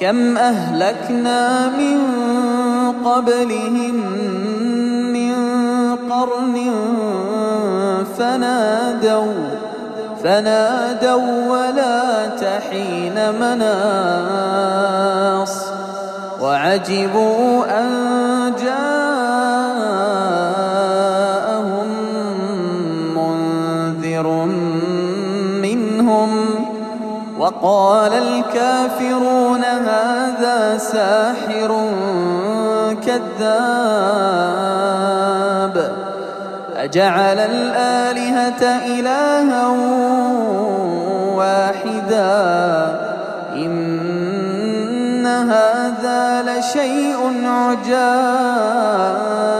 كم أهلكنا من قبلهم من قرن فنادوا فنادوا ولا تحين مناص وعجبوا أن جاءهم وقال الكافرون هذا ساحر كذاب. أجعل الآلهة إلها واحدا. إن هذا لشيء عجاب.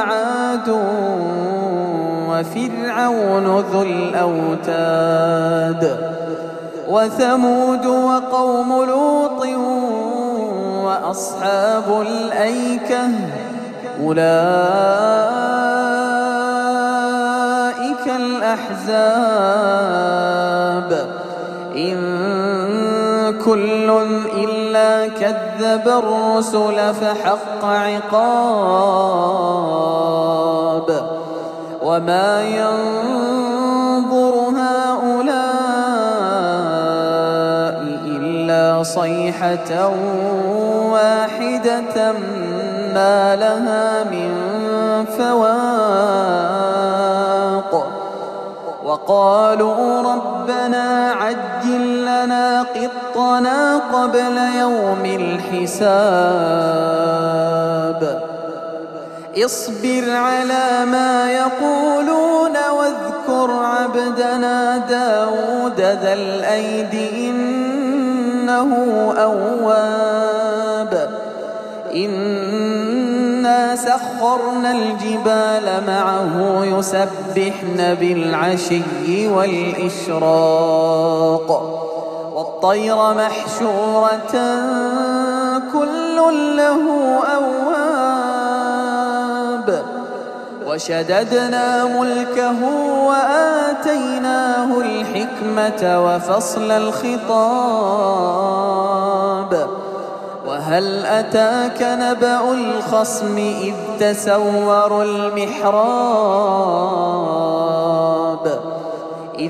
وعاد وفرعون ذو الأوتاد وثمود وقوم لوط وأصحاب الأيكة أولئك الأحزاب إن كل إلا كذب الرسل فحق عقاب وما ينظر هؤلاء إلا صيحة واحدة ما لها من فواق وقالوا ربنا عجل لنا قطنا قبل يوم الحساب. اصبر على ما يقولون واذكر عبدنا داود ذا الأيد إنه أواب. إنا سخرنا الجبال معه يسبحن بالعشي والإشراق. والطير محشورة كل له أواب. وشددنا ملكه وآتيناه الحكمة وفصل الخطاب. وهل أتاك نبأ الخصم إذ تسوروا المحراب؟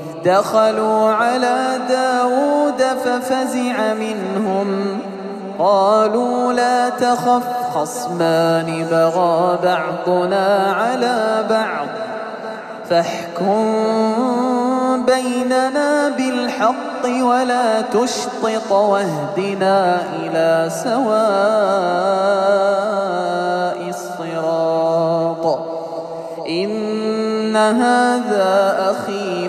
إذ دخلوا على داود ففزع منهم. قالوا لا تخف خصمان بغى بعضنا على بعض. فاحكم بيننا بالحق ولا تشطط واهدنا إلى سواء الصراط. إن هذا أخي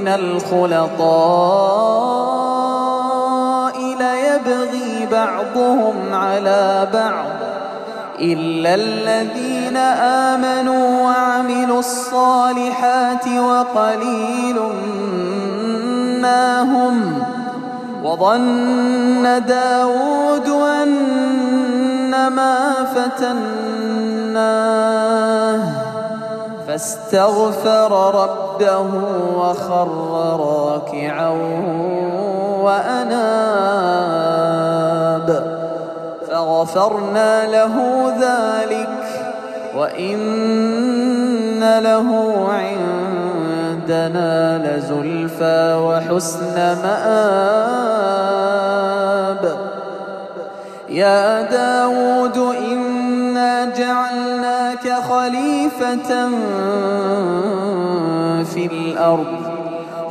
من الخلطاء ليبغي بعضهم على بعض إلا الذين آمنوا وعملوا الصالحات وقليل ما هم وظن داود أنما فتناه فاستغفر ربه وخر راكعا وأناب. فغفرنا له ذلك وإن له عندنا لزلفى وحسن مآب. يا داود إنا جعلناك خليفة في الأرض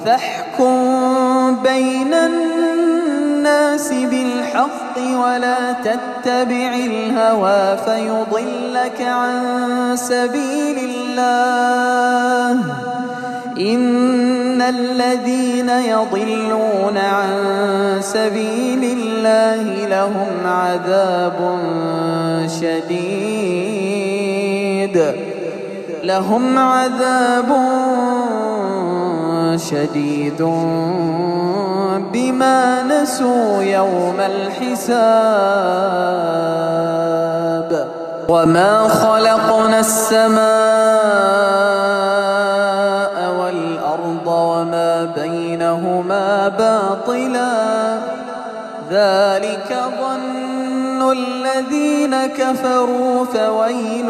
فاحكم بين الناس بالحق ولا تتبع الهوى فيضلك عن سبيل الله إن الذين يضلون عن سبيل الله لهم عذاب شديد لهم عذاب شديد بما نسوا يوم الحساب. وما خلقنا السماء والأرض وما بينهما باطلا. ذلك ظن الذين كفروا فويل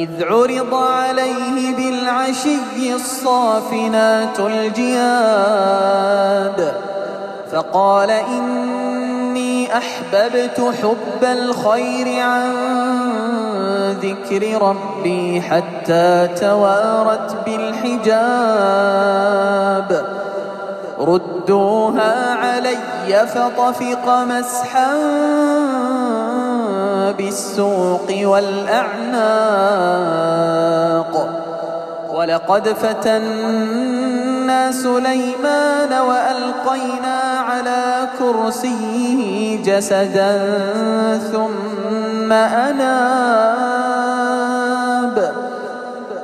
إذ عرض عليه بالعشي الصافنات الجياد فقال إني أحببت حب الخير عن ذكر ربي حتى توارت بالحجاب. ردوها علي فطفق مسحا بالسوق والأعناق. ولقد فتنا سليمان وألقينا على كرسيه جسدا ثم أناب.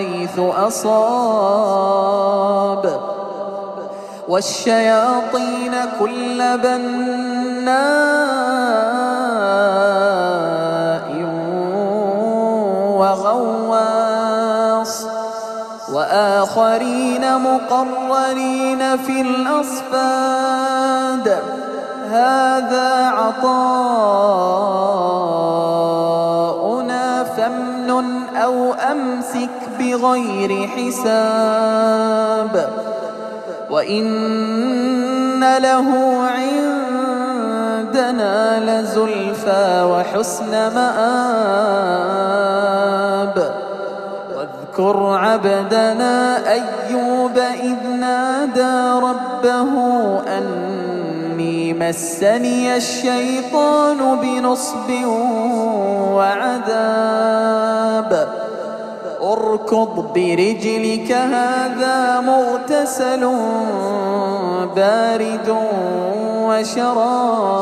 حيث أصاب. والشياطين كل بناء وغواب وآخرين مقرنين في الأصفاد. هذا عطاؤنا بغير حساب وإن له عندنا لزلفى وحسن مآب. واذكر عبدنا أيوب إذ نادى ربه أني مسني الشيطان بنصب وعذاب. اركض برجلك هذا مغتسل بارد وشراب.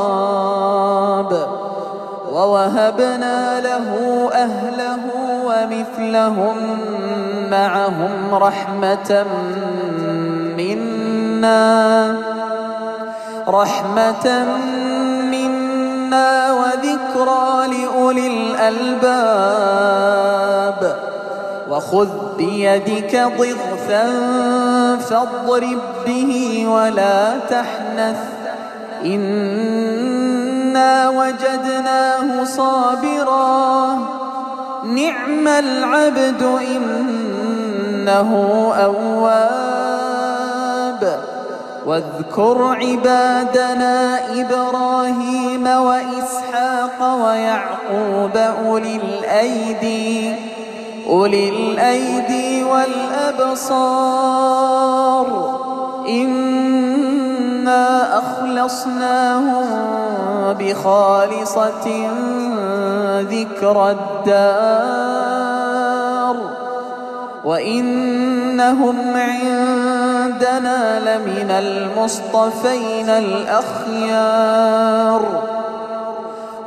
ووهبنا له أهله ومثلهم معهم رحمة منا. رحمة منا وذكرى لأولي الألباب. وخذ بيدك ضغثا فاضرب به ولا تحنث. إنا وجدناه صابرا. نعم العبد إنه أواب. واذكر عبادنا إبراهيم وإسحاق ويعقوب أولي الأيدي. أولي الأيدي والأبصار إنا أخلصناهم بخالصة ذكر الدار وإنهم عندنا لمن المصطفين الأخيار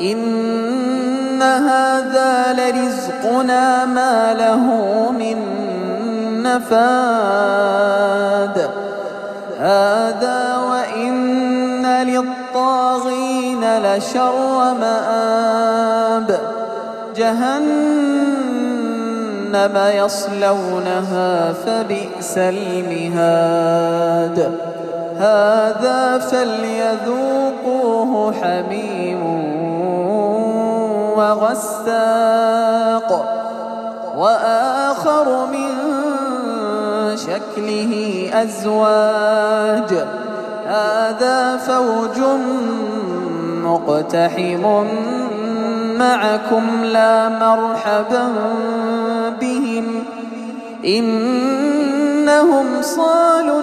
إن هذا لرزقنا ما له من نفاد هذا وإن للطاغين لشر مآب جهنم يصلونها فبئس المهاد هذا فليذوقوه حميم وغساق وآخر من شكله أزواج. هذا فوج مقتحم معكم لا مرحبا بهم. إنهم صالوا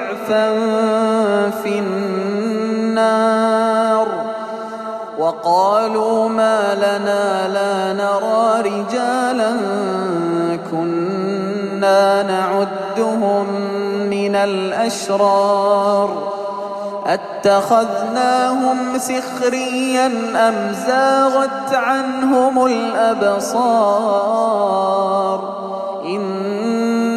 في النار وقالوا ما لنا لا نرى رجالا كنا نعدهم من الأشرار اتخذناهم سخريا أم زاغت عنهم الأبصار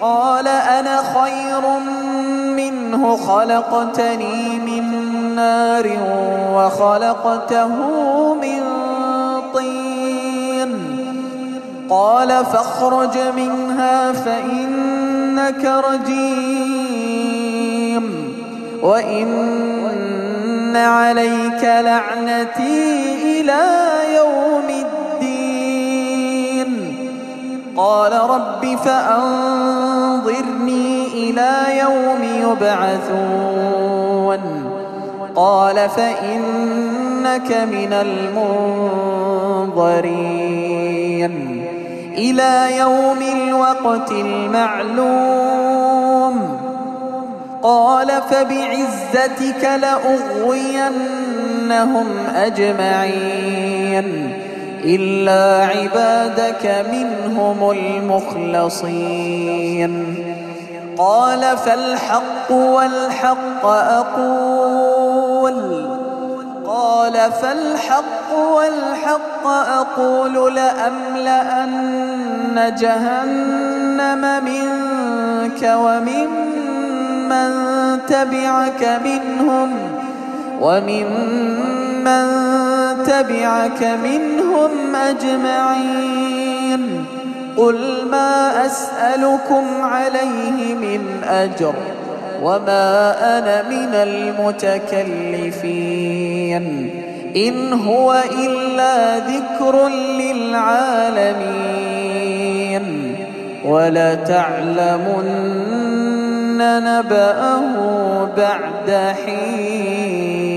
قال أنا خير منه خلقتني من نار وخلقته من طين. قال فاخرج منها فإنك رجيم. وإن عليك لعنتي إلى يوم الدين قال رب فأنظرني إلى يوم يبعثون. قال فإنك من المنظرين. إلى يوم الوقت المعلوم. قال فبعزتك لأغوينهم أجمعين. إلا عبادك منهم المخلصين. قال فالحق والحق أقول. قال فالحق والحق أقول لأملأن جهنم منك ومن من تبعك منهم ومن من تبعك منهم أجمعين. قل ما أسألكم عليه من أجر وما أنا من المتكلفين. إن هو إلا ذكر للعالمين. ولتعلمن نبأه بعد حين.